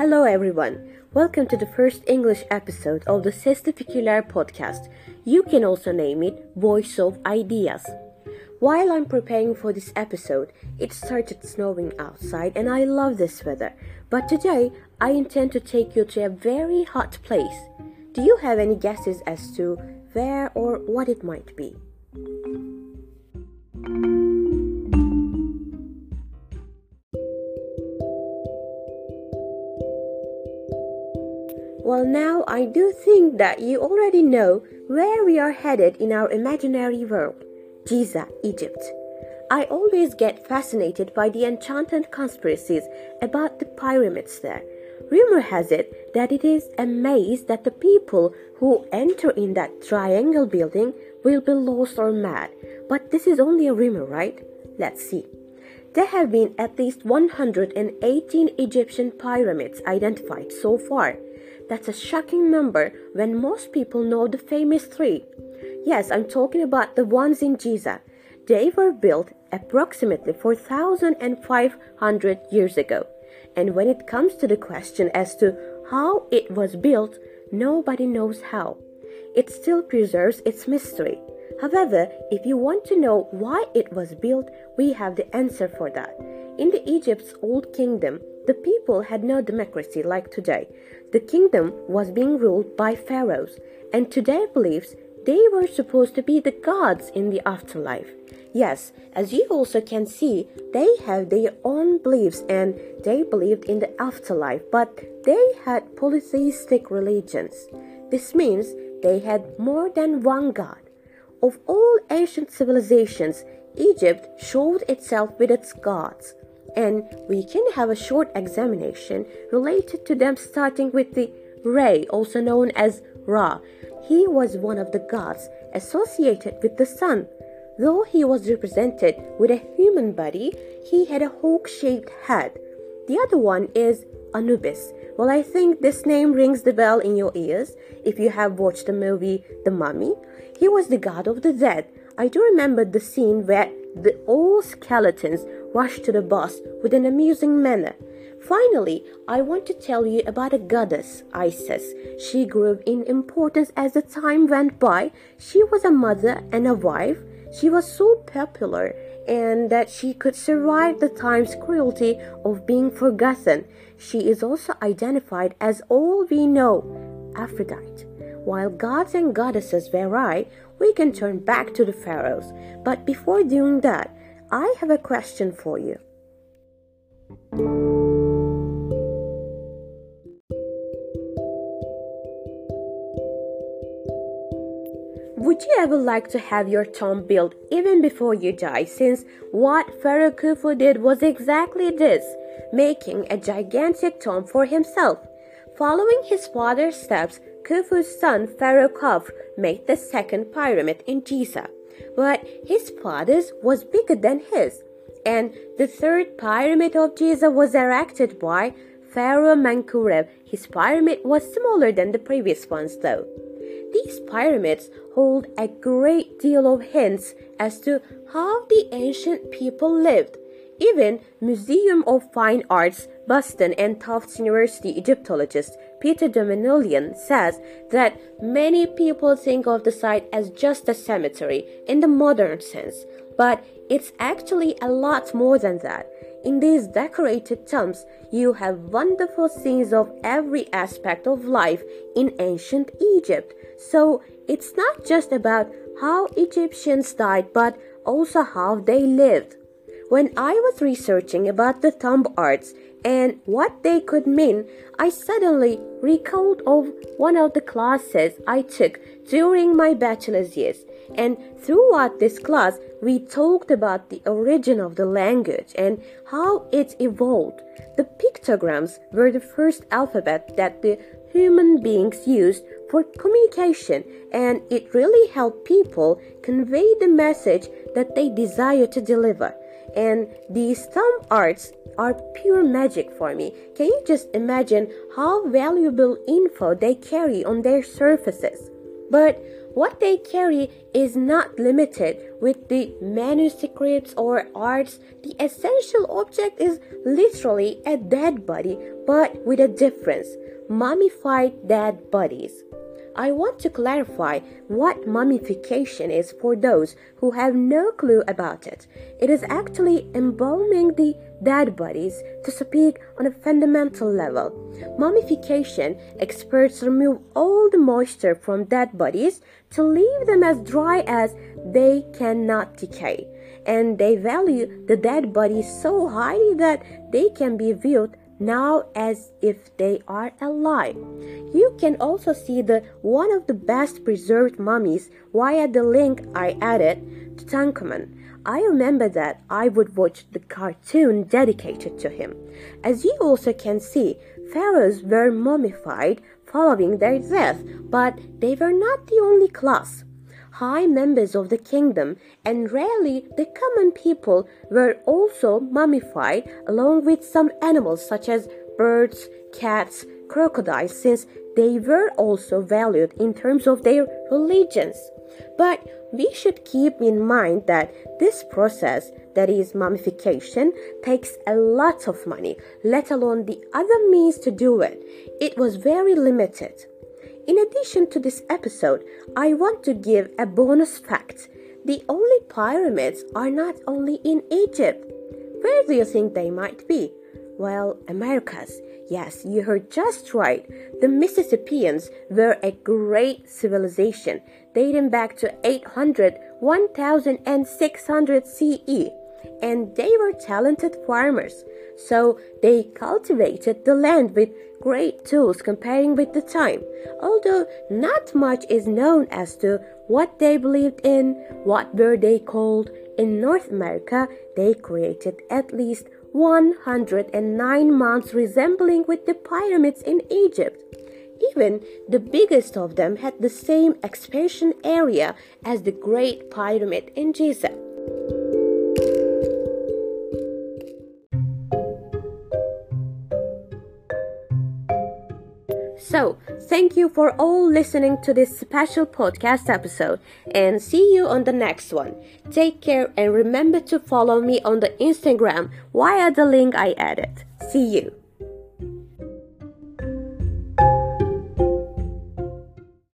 Hello, everyone. Welcome to the first English episode of the Sesli Fikirler podcast. You can also name it Voice of Ideas. While I'm preparing for this episode, it started snowing outside and I love this weather. But today, I intend to take you to a very hot place. Do you have any guesses as to where or what it might be? Well, now I do think that you already know where we are headed in our imaginary world Giza, Egypt. I always get fascinated by the enchanted conspiracies about the pyramids there. Rumor has it that it is a maze that the people who enter in that triangle building will be lost or mad. But this is only a rumor, right? Let's see. There have been at least 118 Egyptian pyramids identified so far. That's a shocking number when most people know the famous three. Yes, I'm talking about the ones in Giza. They were built approximately 4,500 years ago. And when it comes to the question as to how it was built, nobody knows how. It still preserves its mystery. However, if you want to know why it was built, we have the answer for that. In the Egypt's old kingdom, the people had no democracy like today. The kingdom was being ruled by pharaohs, and to their beliefs, they were supposed to be the gods in the afterlife. Yes, as you also can see, they have their own beliefs and they believed in the afterlife, but they had polytheistic religions. This means they had more than one god. Of all ancient civilizations, Egypt showed itself with its gods and we can have a short examination related to them starting with the Re, also known as Ra. He was one of the gods associated with the sun. Though he was represented with a human body, he had a hawk shaped head. The other one is Anubis. Well, I think this name rings the bell in your ears if you have watched the movie The Mummy. He was the god of the dead. I do remember the scene where the old skeletons rushed to the boss with an amusing manner. Finally, I want to tell you about a goddess, Isis. She grew in importance as the time went by. She was a mother and a wife. She was so popular and that she could survive the time's cruelty of being forgotten. She is also identified as all we know, Aphrodite. While gods and goddesses vary, we can turn back to the pharaohs. But before doing that, I have a question for you. Would you ever like to have your tomb built even before you die? Since what Pharaoh Khufu did was exactly this making a gigantic tomb for himself. Following his father's steps, Khufu's son Pharaoh Khafre made the second pyramid in Giza but his father's was bigger than his. And the third pyramid of Giza was erected by Pharaoh Menkaure. His pyramid was smaller than the previous ones, though. These pyramids hold a great deal of hints as to how the ancient people lived. Even Museum of Fine Arts, Boston and Tufts University Egyptologist Peter Der Manuelian says that many people think of the site as just a cemetery in the modern sense, but it's actually a lot more than that. In these decorated tombs, you have wonderful scenes of every aspect of life in ancient Egypt. So it's not just about how Egyptians died, but also how they lived. When I was researching about the tomb arts and what they could mean, I suddenly recalled of one of the classes I took during my bachelor's years. And throughout this class, we talked about the origin of the language and how it evolved. The pictograms were the first alphabet that the human beings used for communication, and it really helped people convey the message that they desire to deliver and these thumb arts are pure magic for me. Can you just imagine how valuable info they carry on their surfaces? But What they carry is not limited with the manuscripts or arts. The essential object is literally a dead body, but with a difference mummified dead bodies. I want to clarify what mummification is for those who have no clue about it. It is actually embalming the dead bodies to speak on a fundamental level. Mummification experts remove all the moisture from dead bodies to leave them as dry as they cannot decay. And they value the dead bodies so highly that they can be viewed now as if they are alive. You can also see the one of the best preserved mummies via the link I added to Tutankhamun. I remember that I would watch the cartoon dedicated to him. As you also can see, pharaohs were mummified following their death, but they were not the only class high members of the kingdom, and rarely the common people were also mummified along with some animals such as birds, cats, crocodiles, since they were also valued in terms of their religions. But we should keep in mind that this process, that is mummification, takes a lot of money, let alone the other means to do it. It was very limited. In addition to this episode, I want to give a bonus fact. The only pyramids are not only in Egypt. Where do you think they might be? Well, Americas. Yes, you heard just right. The Mississippians were a great civilization dating back to 800 1600 CE and they were talented farmers. So they cultivated the land with great tools comparing with the time. Although not much is known as to what they believed in, what were they called, in North America they created at least 109 mounds resembling with the pyramids in Egypt. Even the biggest of them had the same expansion area as the Great Pyramid in Giza. So, thank you for all listening to this special podcast episode and see you on the next one. Take care and remember to follow me on the Instagram via the link I added. See you.